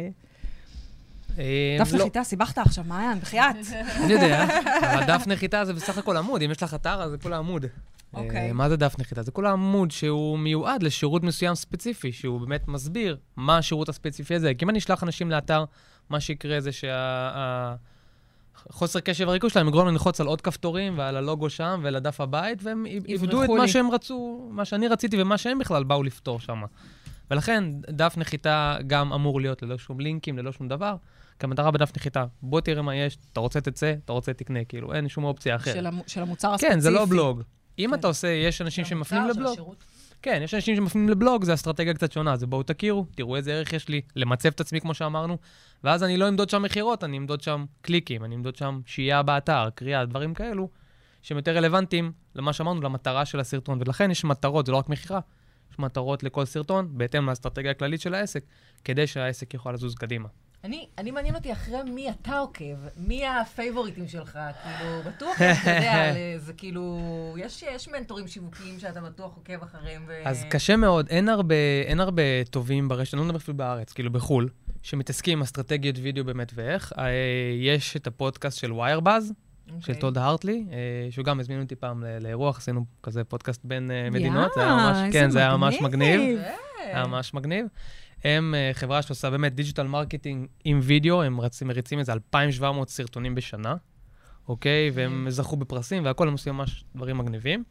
אה, דף לא. נחיתה, סיבכת עכשיו, מעיין, בחייאת. אני יודע, אבל דף נחיתה זה בסך הכל עמוד. אם יש לך אתר, אז זה כל העמוד. אוקיי. אה, מה זה דף נחיתה? זה כל העמוד שהוא מיועד לשירות מסוים ספציפי, שהוא באמת מסביר מה השירות הספציפי הזה. כי אם אני אשלח אנשים לאתר, מה שיקרה זה שהחוסר קשב וריכוז שלהם יגרום להם ללחוץ על עוד כפתורים ועל הלוגו שם ולדף הבית, והם איבדו את יברחו מה לי. שהם רצו, מה שאני רציתי ומה שהם בכלל באו לפתור שם. ולכן דף נחיתה גם אמור להיות ללא שום לינקים, ללא שום דבר. כי המטרה בדף נחיתה, בוא תראה מה יש, אתה רוצה תצא, אתה רוצה תקנה, כאילו, אין שום אופציה אחרת. של המו- של המוצר הספציפי. כן, זה לא בלוג. אם כן. אתה עושה, יש אנשים שמפנים לבלוג. כן, יש אנשים שמפנים לבלוג, זה אסטרטגיה קצת שונה. זה בואו תכירו, תראו איזה ערך יש לי, למצב את עצמי כמו שאמרנו, ואז אני לא אמדוד שם מכירות, אני אמדוד שם קליקים, אני אמדוד שם שהייה באתר, קריאה, דברים כאלו, שהם יותר רלוונטיים למה שאמרנו, למטרה של הסרטון. ולכן יש מטרות, זה לא רק מכירה, יש מטרות לכל סרטון, בהתאם לאסטרטגיה הכללית של העסק, כדי שהעסק יוכל לזוז קדימה. אני, אני מעניין אותי אחרי מי אתה עוקב, מי הפייבוריטים שלך, כאילו, בטוח, אתה יודע, זה כאילו, יש, יש מנטורים שיווקיים שאתה בטוח עוקב אחריהם, ו... אז קשה מאוד, אין הרבה, אין הרבה טובים ברשת, אני לא מדבר אפילו בארץ, כאילו בחו"ל, שמתעסקים עם אסטרטגיות וידאו באמת ואיך. אה, יש את הפודקאסט של WireBuzz, אוקיי. של טוד הרטלי, אה, שהוא גם הזמין אותי פעם לאירוח, עשינו כזה פודקאסט בין אה, מדינות, זה היה ממש, כן, זה היה ממש מגניב, מגניב. היה ממש מגניב. הם אה, חברה שעושה באמת digital marketing עם וידאו, הם רצים, מריצים איזה 2,700 סרטונים בשנה, אוקיי? והם זכו בפרסים והכל, הם עושים ממש דברים מגניבים.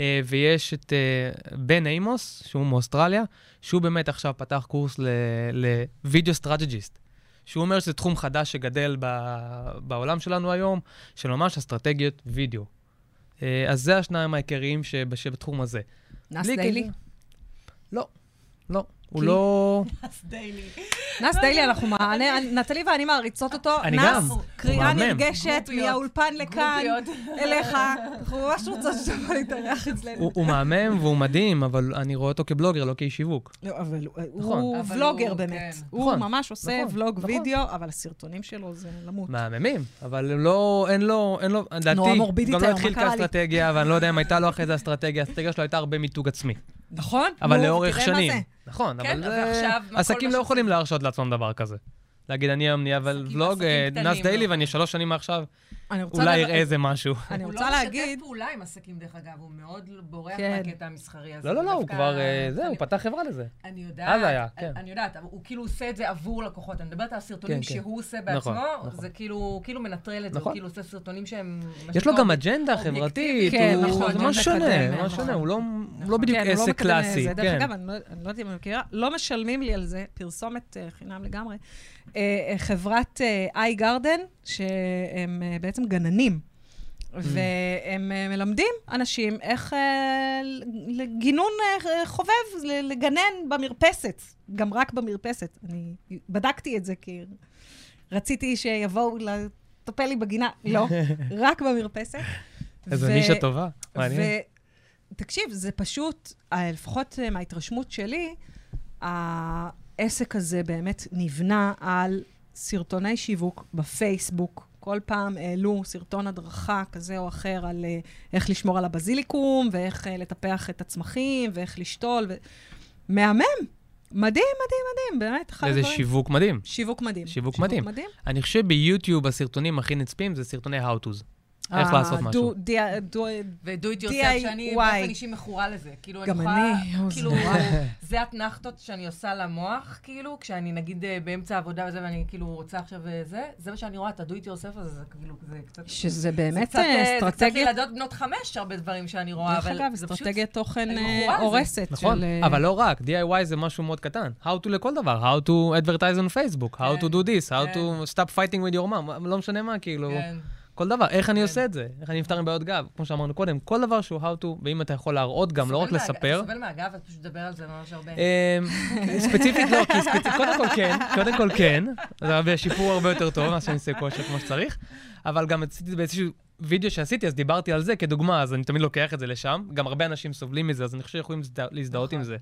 אה, ויש את אה, בן איימוס, שהוא מאוסטרליה, שהוא באמת עכשיו פתח קורס ל video strategist. שהוא אומר שזה תחום חדש שגדל ב- בעולם שלנו היום, של ממש אסטרטגיות וידאו. אז זה השניים העיקריים שב- שבתחום הזה. בלי דיילי. לא, לא. הוא לא... נאס דיילי, אנחנו, מה- אני- נטלי ואני מעריצות אותו. אני גם. הוא קריאה. נרגשת. מהאולפן לכאן. אליך. אנחנו ממש רוצות שתבוא להתארח אצלנו. הוא, מהמם והוא מדהים, אבל אני רואה אותו כבלוגר, לא כאיש שיווק. לא, אבל הוא- נכון. ולוגר באמת. כן. הוא נכון, ממש עושה נכון, ולוג. וידאו, אבל הסרטונים שלו זה למות. מהממים, אבל לא, אין לו, אין לו, לדעתי, מורבידית גם לא התחיל מה? כאסטרטגיה, ואני לא יודע אם הייתה לו אחרי זה אסטרטגיה, האסטרטגיה שלו הייתה הרבה מיתוג עצמי. נכון? אבל לאורך תראה מה שנים. נכון, כן, אבל זה- עסקים לא יכולים להרשות לעצמם דבר כזה. להגיד, אני היום נהיה ולוג, נאס דיילי. ואני שלוש שנים מעכשיו, אולי לב- אראה איזה משהו. אני הוא רוצה לא להגיד... משתף פעולה עם עסקים, דרך אגב, הוא מאוד בורח כן. מהקטע המסחרי הזה. לא, לא, לא, הוא כבר, אה, זהו, אני- הוא פתח חברה לזה. אני יודעת, אז היה, כן. אני יודעת, הוא כאילו עושה את זה עבור לקוחות. אני מדברת על הסרטונים כן, כן. שהוא עושה נכון, בעצמו, נכון. זה כאילו, הוא כאילו מנטרל את זה, הוא נכון. כאילו עושה סרטונים שהם... יש לו גם אג'נדה. חברתית, כן, הוא- נכון, זה ממש שונה, נכון. שונה, הוא לא-. לא בדיוק כן, הוא לא עסק קלאסי. דרך כן. אגב, אני לא לא יודעת אם אני מכירה, לא משלמים לי על זה, פרסומת אה, חינם לגמרי. אה, חברת איי גרדן, שהם אה, בעצם גננים. והם אה, מלמדים אנשים איך אה, לגינון חובב, לגנן במרפסת, גם רק במרפסת. אני בדקתי את זה כי רציתי שיבואו לטפל לי בגינה, לא, רק במרפסת. איזו ו- נישה טובה, מעניין. ותקשיב, זה פשוט, לפחות מההתרשמות שלי, העסק הזה באמת נבנה על סרטוני שיווק בפייסבוק. כל פעם העלו סרטון הדרכה כזה או אחר על אה, איך לשמור על הבזיליקום, ואיך אה, לטפח את הצמחים, ואיך לשתול. ו... מהמם! מדהים, מדהים, מדהים, באמת, אחד איזה הדברים. שיווק מדהים. שיווק מדהים. שיווק מדהים. מדהים. אני חושב ביוטיוב הסרטונים הכי נצפים זה סרטוני How-To's. איך אה, לעשות משהו. ו-do it yourself. שאני באופן אישי מכורה לזה. כאילו, גם אני יכולה... כאילו. זה אתנחתות שאני עושה למוח, כאילו, כשאני נגיד אה, באמצע העבודה וזה, ואני כאילו רוצה עכשיו אה, זה, זה מה שאני רואה, את ה-do it yourself הזה, זה כאילו, זה קצת... שזה זה באמת קצת, אה, זה קצת ילדות בנות חמש, הרבה דברים שאני רואה, דרך אבל אגב, זה פשוט... אסטרטגיית תוכן אני אה, מכורה לזה. הורסת. נכון, של, אבל לא רק, DIY זה משהו מאוד קטן. How to לכל דבר, How to advertise on Facebook, How to כן, do this, How כן. to stop fighting with your mom, לא משנה מה, כאילו, כן. כל דבר, איך אני כן. עושה את זה, איך אני נפטר עם בעיות גב, כמו שאמרנו קודם, כל דבר שהוא How to, ואם אתה יכול להראות גם, לא רק לספר. סובל מהגב, אתה פשוט מדבר על זה ממש הרבה. אמ, ספציפית לא, כי ספציפית, קודם כל כן, קודם כל כן, זה הרבה שיפור הרבה יותר טוב ממה שאני עושה כושר כמו שצריך, אבל גם עשיתי באיזשהו וידאו שעשיתי, אז דיברתי על זה כדוגמה, אז אני תמיד לוקח את זה לשם. גם הרבה אנשים סובלים מזה, אז אני חושב שיכולים להזדהות- עם זה.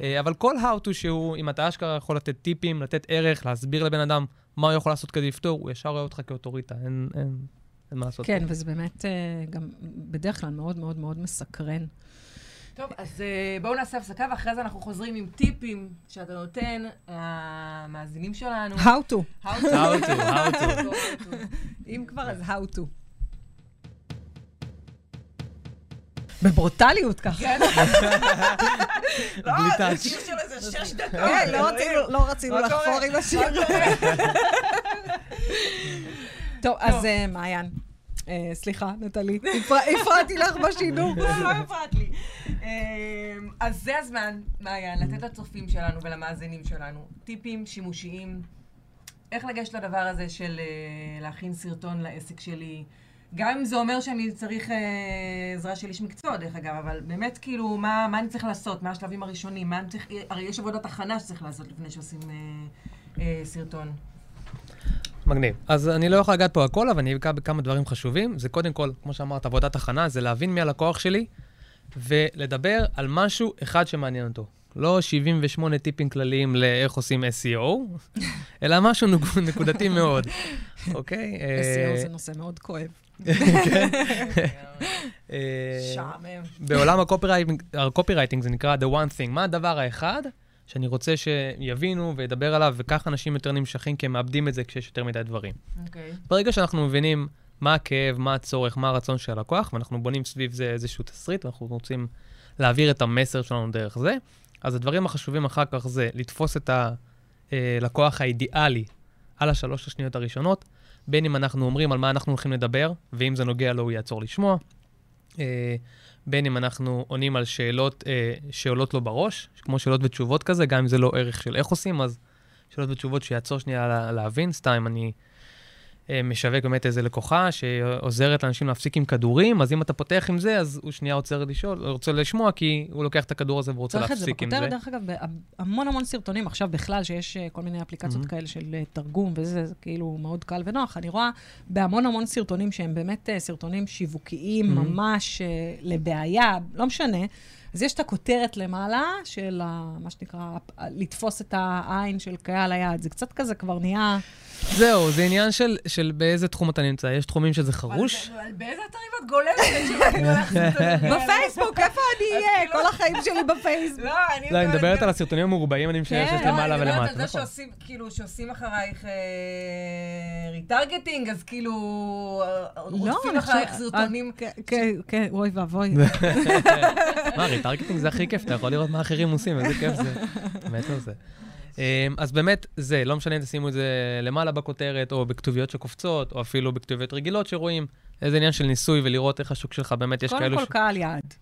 אה, אבל כל how to שהוא, אם אתה אשכרה יכול לתת טיפים, לתת ערך, להסביר לבן אדם מה הוא יכול לעשות כדי לפתור, הוא ישר רואה אותך כאוטוריטה, אין, אין, אין מה לעשות. כן, פה. וזה באמת אה, גם בדרך כלל מאוד מאוד מאוד מסקרן. טוב, אז אה, בואו נעשה הפסקה, ואחרי זה אנחנו חוזרים עם טיפים שאתה נותן למאזינים שלנו. How to. How to. how to, how to. אם כבר, אז how to. בברוטליות ככה. כן. לא, בלי טאץ'. איזה שש דקות. כן, לא רצינו- לא רצינו מה לחפור? עם השיר. טוב, אז אה, מעיין. אה, סליחה, נטלי, הפר- הפרעתי לך בשידור. לא, לא הפרעת לי. אמ, אז זה הזמן, מעיין, לתת לצופים שלנו ולמאזינים שלנו טיפים שימושיים, איך לגשת לדבר הזה של אה, להכין סרטון לעסק שלי. גם אם זה אומר שאני צריך אה, עזרה של איש מקצוע, דרך אגב, אבל באמת, כאילו, מה, מה אני צריך לעשות? מה השלבים הראשונים? מה אני צריך... הרי יש עבודת הכנה שצריך לעשות לפני שעושים אה, אה, סרטון. מגניב. אז אני לא יכול לגעת פה הכל, אבל אני אגע בכמה דברים חשובים. זה קודם כל, כמו שאמרת, עבודת הכנה, זה להבין מי הלקוח שלי, ולדבר על משהו אחד שמעניין אותו. לא 78 טיפים כלליים לאיך עושים SEO, אלא משהו נק- נקודתי מאוד, אוקיי? אה, SEO זה נושא מאוד כואב. אה, שעמם. בעולם הקופירייטינג, הקופירייטינג זה נקרא The One Thing. מה הדבר האחד שאני רוצה שיבינו וידבר עליו, וככה אנשים יותר נמשכים, כי הם מאבדים את זה כשיש יותר מדי דברים. אוקיי. ברגע שאנחנו מבינים מה הכאב, מה הצורך, מה הרצון של הלקוח, ואנחנו בונים סביב זה איזשהו תסריט, ואנחנו רוצים להעביר את המסר שלנו דרך זה, אז הדברים החשובים אחר כך זה לתפוס את הלקוח האידיאלי על השלוש השניות הראשונות, בין אם אנחנו אומרים על מה אנחנו הולכים לדבר, ואם זה נוגע לו הוא יעצור לשמוע, אה, בין אם אנחנו עונים על שאלות אה, שעולות לו בראש, כמו שאלות ותשובות כזה, גם אם זה לא ערך של איך עושים, אז שאלות ותשובות שיעצור שנייה לה, להבין. סתם, אני אה, משווק באמת איזה לקוחה שעוזרת לאנשים להפסיק עם כדורים, אז אם אתה פותח עם זה, אז הוא שנייה עוצר לשאול, רוצה לשמוע, כי הוא לוקח את הכדור הזה ורוצה צריך את זה להפסיק עם זה. בכותרת, דרך אגב, בהמון המון סרטונים, עכשיו בכלל, שיש אה, כל מיני אפליקציות Mhm. כאלה של אה, תרגום וזה, זה כאילו מאוד קל ונוח. אני רואה בהמון המון סרטונים שהם באמת אה, סרטונים שיווקיים, Mhm. ממש אה, לבעיה, לא משנה. אז יש את הכותרת למעלה של ה- מה שנקרא, לתפוס את העין של קהל היעד. זה קצת כזה כבר נהיה... זהו, זה עניין של, של באיזה תחום אתה נמצא. יש תחומים שזה חרוש. אבל באיזה אתרים את גולשת? בפייסבוק, איפה אני אהיה? כאילו- כל החיים שלי בפייסבוק. לא, אני... לא, אני מדברת על הסרטונים המרובעים, אני משער שיש כן. לא, למעלה אני מדברת ולמטה. על זה נכון. שעושים, כאילו, שעושים אחרייך retargeting, אז כאילו, אה, רודפים לא, אני אחרייך סרטונים. אה, כן, כן, כן, אוי ואבוי. מה, retargeting זה הכי כיף, אתה יכול לראות מה אחרים עושים, איזה כיף זה. מת על זה. אמ, אז באמת, זה, לא משנה אם תשימו את זה למעלה בכותרת, או בכתוביות שקופצות, או אפילו בכתוביות רגילות שרואים. איזה עניין של ניסוי ולראות איך השוק שלך באמת, יש קודם כאלו כל קהל יעד.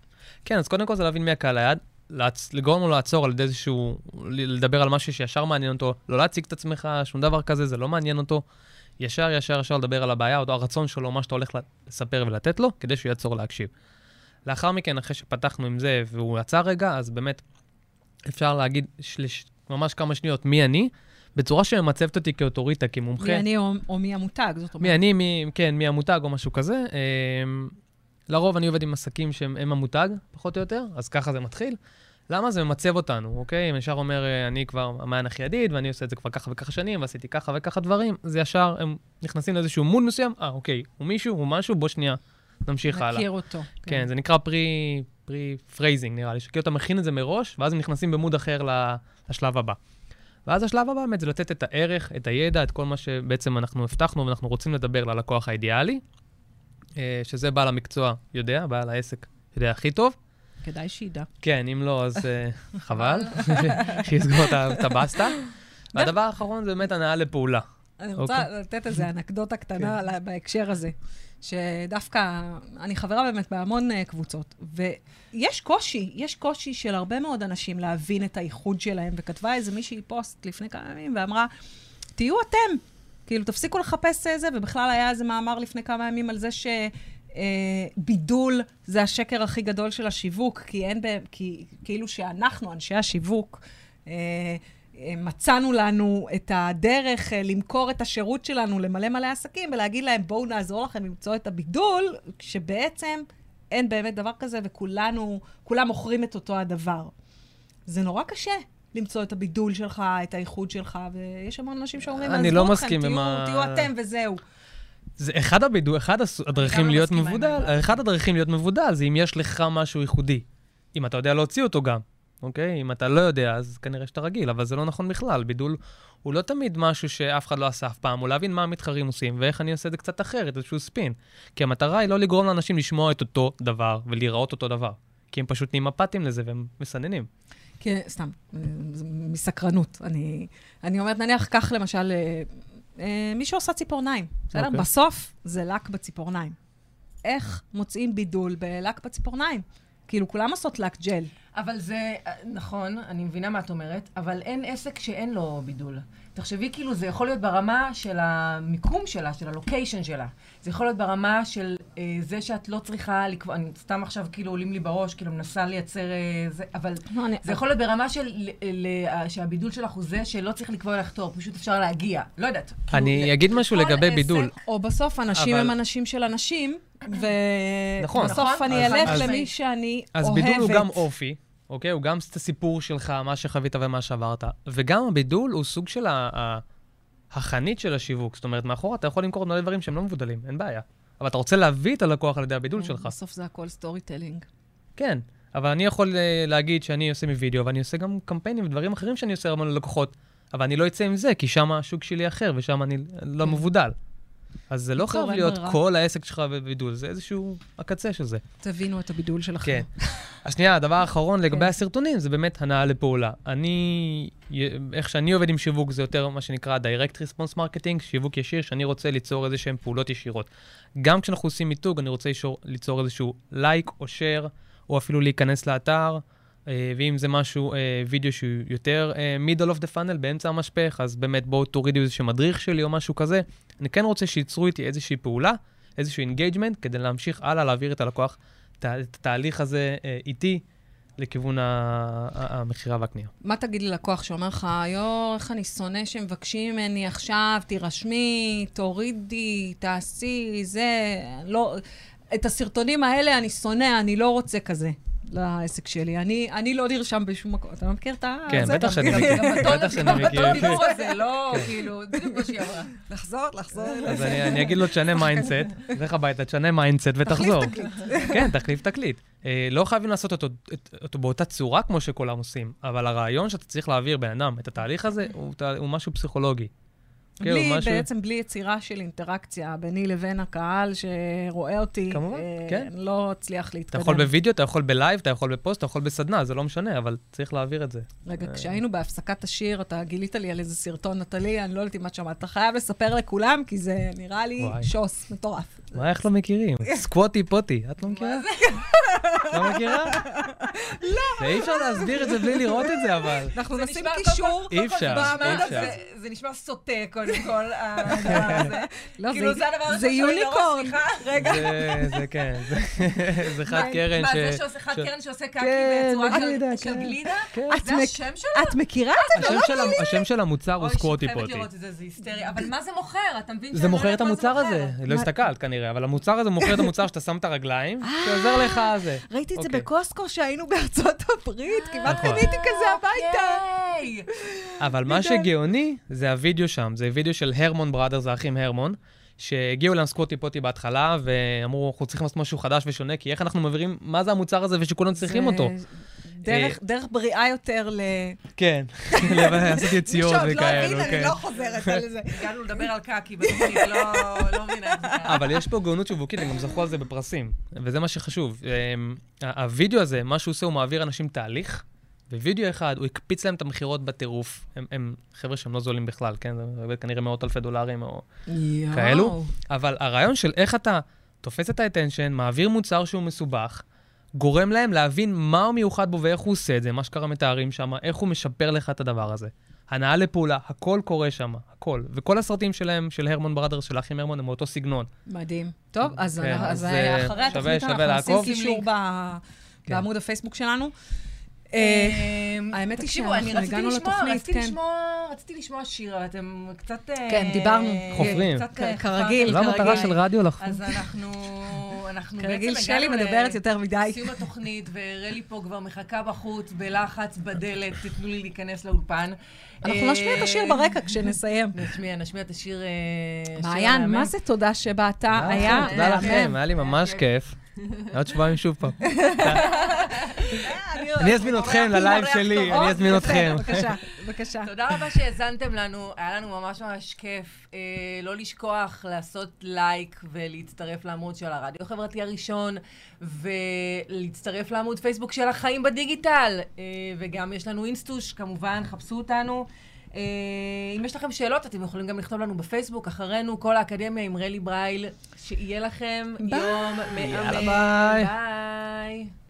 כן, אז קודם כל זה להבין מי הקהל היעד, לעצ... לגרום לו לעצור על ידי איזשהו, לדבר על משהו שישר מעניין אותו, לא להציג את עצמך, שום דבר כזה, זה לא מעניין אותו. ישר, ישר, ישר לדבר על הבעיה, או הרצון שלו, מה שאתה הולך לספר ולתת לו, כדי שהוא יעצור להקשיב. לאחר מכן, אחרי שפתחנו עם זה והוא עצר רגע, אז באמת אפשר להגיד שלש... ממש כמה שניות מי אני, בצורה שממצבת אותי כאוטוריטה, כמומחה. מי אני או, או מי המותג, זאת אומרת. מי אני, מי, כן, מי המותג או משהו כזה. אמ, לרוב אני עובד עם עסקים שהם הם המותג, פחות או יותר, אז ככה זה מתחיל. למה? זה ממצב אותנו, אוקיי? אם ישר אומר, אה, אני כבר מעיין אחי ידיד, ואני עושה את זה כבר ככה וככה שנים, ועשיתי ככה וככה דברים, זה ישר, הם נכנסים לאיזשהו מוד מסוים, אה, אוקיי, הוא מישהו, הוא משהו, בוא שנייה, נמשיך הלאה. מכיר אותו. כן, זה נקרא pre, pre-framing, נראה לי, שכאילו אתה מכין את זה מראש, ואז הם נכנסים במוד אחר לשלב הבא. ואז השלב הבא באמת זה לתת את הערך, את הידע, את כל מה שבעצם אנחנו הבטחנו ואנחנו רוצים לדבר ללקוח האידיאלי, אה, שזה בעל המקצוע יודע, בעל העסק יודע הכי טוב. כדאי שידע. כן, אם לא, אז אה, חבל, שיסגור את הבסטה. והדבר האחרון זה באמת הנעה לפעולה. אני רוצה אוקיי. לתת איזה אנקדוטה כן. קטנה על ה- בהקשר הזה, שדווקא, אני חברה באמת בהמון אה, קבוצות, ויש קושי, יש קושי של הרבה מאוד אנשים להבין את הייחוד שלהם, וכתבה איזה מישהי פוסט לפני כמה ימים ואמרה, תהיו אתם, כאילו, תפסיקו לחפש אה, זה, ובכלל היה איזה מאמר לפני כמה ימים על זה ש... אה, בידול זה השקר הכי גדול של השיווק, כי אין, ב- כי כאילו שאנחנו, אנשי השיווק, אה, אה, מצאנו לנו את הדרך אה, למכור את השירות שלנו למלא מלא עסקים ולהגיד להם, בואו נעזור לכם למצוא את הבידול, כשבעצם אין באמת דבר כזה וכולנו, כולם מוכרים את אותו הדבר. זה נורא קשה למצוא את הבידול שלך, את האיחוד שלך, ויש המון אנשים שאומרים, אני לא "עזבו מסכים עם ה- תהיו אתם וזהו. זה אחד הבידו, אחד הדרכים להיות מבודל. אחד הדרכים להיות מבודל זה אם יש לך משהו ייחודי. אם אתה יודע להוציא אותו גם, אוקיי? אם אתה לא יודע, אז כנראה שאתה רגיל, אבל זה לא נכון בכלל. בידול הוא לא תמיד משהו שאף אחד לא עשה אף פעם, הוא להבין מה המתחרים עושים ואיך אני עושה את זה קצת אחרת, איזשהו ספין. כי המטרה היא לא לגרום לאנשים לשמוע את אותו דבר ולהיראות אותו דבר. כי הם פשוט נהיים אפאתיים לזה והם מסננים. כן, סתם, מסקרנות. אני, אני אומרת, נניח, קח למשל אה, אה, מי שעושה ציפורניים, בסדר? אוקיי. בסוף זה לק בציפורניים. איך מוצאים בידול בלק בציפורניים? כאילו, כולם עושות לק ג'ל. אבל זה, נכון, אני מבינה מה את אומרת, אבל אין עסק שאין לו בידול. תחשבי, כאילו, זה יכול להיות ברמה של המיקום שלה, של הלוקיישן שלה. זה יכול להיות ברמה של אה, זה שאת לא צריכה לקבוע, אני סתם עכשיו כאילו עולים לי בראש, כאילו מנסה לייצר אה, זה, אבל לא, אני, זה יכול להיות ברמה של, ל, ל, ל, שהבידול שלך הוא זה שלא צריך לקבוע לך תור, פשוט אפשר להגיע. לא יודעת. כאילו, אני ל- אגיד משהו לגבי עסק- בידול. או בסוף אנשים אבל- הם אנשים של אנשים, נכון. ובסוף נכון, אני אז- אלך אז- למי שאני אז אוהבת. בידול הוא גם אופי, אוקיי? הוא גם את הסיפור שלך, מה שחווית ומה שעברת. וגם הבידול הוא סוג של החנית של השיווק. זאת אומרת, מאחורה אתה יכול למכור מלא דברים שהם לא מבודלים, אין בעיה. אבל אתה רוצה להביא את הלקוח על ידי הבידול שלך. בסוף זה הכל storytelling. כן, אבל אני יכול אה, להגיד שאני עושה וידאו, ואני עושה גם קמפיינים ודברים אחרים שאני עושה המון ללקוחות, אבל אני לא אצא עם זה, כי שם השוק שלי אחר, ושם אני לא כן. מבודל. אז זה לא חייב להיות ברירה. כל העסק שלך בבידול, זה איזשהו הקצה של זה. תבינו את הבידול שלכם. כן. השנייה, הדבר האחרון לגבי כן. הסרטונים, זה באמת הנעה לפעולה. אני, איך שאני עובד עם שיווק, זה יותר מה שנקרא direct response marketing, שיווק ישיר, שאני רוצה ליצור איזה שהן פעולות ישירות. גם כשאנחנו עושים מיתוג, אני רוצה ליצור, ליצור איזשהו לייק או share, או אפילו להיכנס לאתר, אה, ואם זה משהו, אה, וידאו שהוא יותר אה, middle of the funnel, באמצע המשפך, אז באמת בואו תורידו איזשהו מדריך שלי או משהו כזה. אני כן רוצה שייצרו איתי איזושהי פעולה, איזשהו engagement, כדי להמשיך הלאה, להעביר את הלקוח את התהליך הזה אה, איטי לכיוון המכירה והקנייה. מה תגיד ללקוח שאומר לך, יואו, איך אני שונא שמבקשים ממני עכשיו, תירשמי, תורידי, תעשי, זה, לא... את הסרטונים האלה אני שונא, אני לא רוצה כזה לעסק שלי. אני, אני לא נרשם בשום מקום. אתה לא מכיר את ה... כן? בטח שאני גם- מכיר. גם בטון- בטח שאני גם מכיר. בטון דיבור הזה, לא, כאילו, בדיוק מה שהיא אמרה. לחזור, לחזור. אז אני אני אגיד לו, תשנה מיינדסט, לך הביתה, תשנה מיינדסט ותחזור. כן, תחליף תקליט. אה, לא חייבים לעשות אותו את- אותו באותה צורה כמו שכולם עושים, אבל הרעיון שאתה צריך להעביר בן אדם את התהליך הזה, הוא משהו פסיכולוגי. כן, בלי, משהו- בעצם בלי יצירה של אינטראקציה ביני לבין הקהל שרואה אותי, כמובן, אה, כן. לא אצליח אתה להתקדם. יכול בווידאו, אתה יכול ב live, אתה יכול בפוסט, אתה יכול בסדנה, זה לא משנה, אבל צריך להעביר את זה. רגע, אה. כשהיינו בהפסקת השיר, אתה גילית לי על איזה סרטון, נטלי, אני לא יודעת אם את שמעת. אתה חייב לספר לכולם, כי זה נראה לי וואי. שוס מטורף. מה, איך לא מכירים? סקווטי פוטי, את לא מכירה? לא מכירה? לא. אי אפשר להסביר את זה בלי לראות את זה, אבל. אנחנו זה נשים קישור. אי אפשר, זה אי אפשר. זה- זה נשמע סוטה, קודם כל, הדבר הזה. לא, כאילו, זה הדבר זה שעולה לי יוניקורן. סליחה. זה, זה כן, זה- זה חד קרן מה, ש... זה שעושה חד קרן שעושה קקי כן, בצורה של- גלידה, כן. גלידה? כן. את זה השם שלו? את מכירה את השם של, ה- השם של המוצר הוא אוי, סקווטי שחייבת פוטי. לראות את זה, זה היסטרי. אבל מה זה מוכר? אתה מבין? זה שאני לא מוכר את מה המוצר. הזה. לא הסתכלת כנראה, אבל המוצר הזה מוכר את המוצר שאתה שם את הרגליים, שעוזר לך זה. ראיתי את זה אוקיי. בקוסקו שהיינו בארצות הברית, כמעט נכון. קניתי כזה הביתה. אבל מה שגאוני זה הווידאו שם, זה וידאו של הרמון בראדר, זה האחים הרמון, שהגיעו להם סקווטי פוטי בהתחלה, ואמרו, אנחנו צריכים לעשות משהו חדש ושונה, כי איך אנחנו מעבירים, מה זה המוצר הזה ושכולם צריכים אותו. דרך- דרך בריאה יותר ל... כן, לעשות יציאות לא הבין, וכאלו, אני כן. לא חוזרת על זה. הגענו לדבר על קקי בתוכנית, לא לא מבינה איך זה. אבל יש פה גאונות שיווקית, הם גם זכו על זה בפרסים, וזה מה שחשוב. אמ, הווידאו הזה, מה שהוא עושה, הוא מעביר אנשים תהליך, ווידאו אחד, הוא הקפיץ להם את המכירות בטירוף. הם, הם חבר'ה שהם לא זולים בכלל, כן? זה כנראה מאות אלפי דולרים או... כאלו? אבל הרעיון של איך אתה תופס את האטנשן, מעביר מוצר שהוא מסובך, גורם להם להבין מה הוא מיוחד בו ואיך הוא עושה את זה, מה שקרה מתארים שם, איך הוא משפר לך את הדבר הזה. הנעה לפעולה, הכל קורה שם, הכל. וכל הסרטים שלהם, של הרמון בראדרס, של האחים הרמון, הם מאותו סגנון. מדהים. טוב, אז כן, אז אז, אה, אחרי שווה- התוכנית אנחנו נשים לעקוב. קישור ב- כן. בעמוד הפייסבוק שלנו. אה, האמת היא שאנחנו רציתי הגענו לשמוע- לתוכנית, רציתי כן. לשמוע- רציתי לשמוע שיר, אבל אתם קצת... אה, כן, דיברנו. חופרים. קצת, כ- אה, כרגיל, זו המטרה כרגיל. של רדיו לחפור. אז אנחנו... אנחנו כרגיל, בעצם שלי הגענו ל- מדברת יותר מדי. סיום התוכנית, ורלי פה כבר מחכה בחוץ, בלחץ, בדלת, תיתנו לי להיכנס לאולפן. אנחנו אה, נשמיע את השיר ברקע כשנסיים. נשמיע, נשמיע את השיר... אה, מעיין. מה זה תודה שבאת? היה תודה לכם. היה לי ממש כיף. עוד שבועיים שוב פעם. אה, אני אזמין אתכם ללייב שלי, אני אזמין אתכם. בבקשה, בבקשה. תודה רבה שהאזנתם לנו, היה לנו ממש ממש כיף. אה, לא לשכוח לעשות לייק ולהצטרף לעמוד של הרדיו החברתי הראשון, ולהצטרף לעמוד פייסבוק של החיים בדיגיטל. אה, וגם יש לנו אינסטוש, כמובן, חפשו אותנו. אה, אם יש לכם שאלות, אתם יכולים גם לכתוב לנו בפייסבוק, אחרינו, כל האקדמיה עם רלי ברייל. שיהיה לכם ביי. יום מהמם. יאללה, ביי. ביי.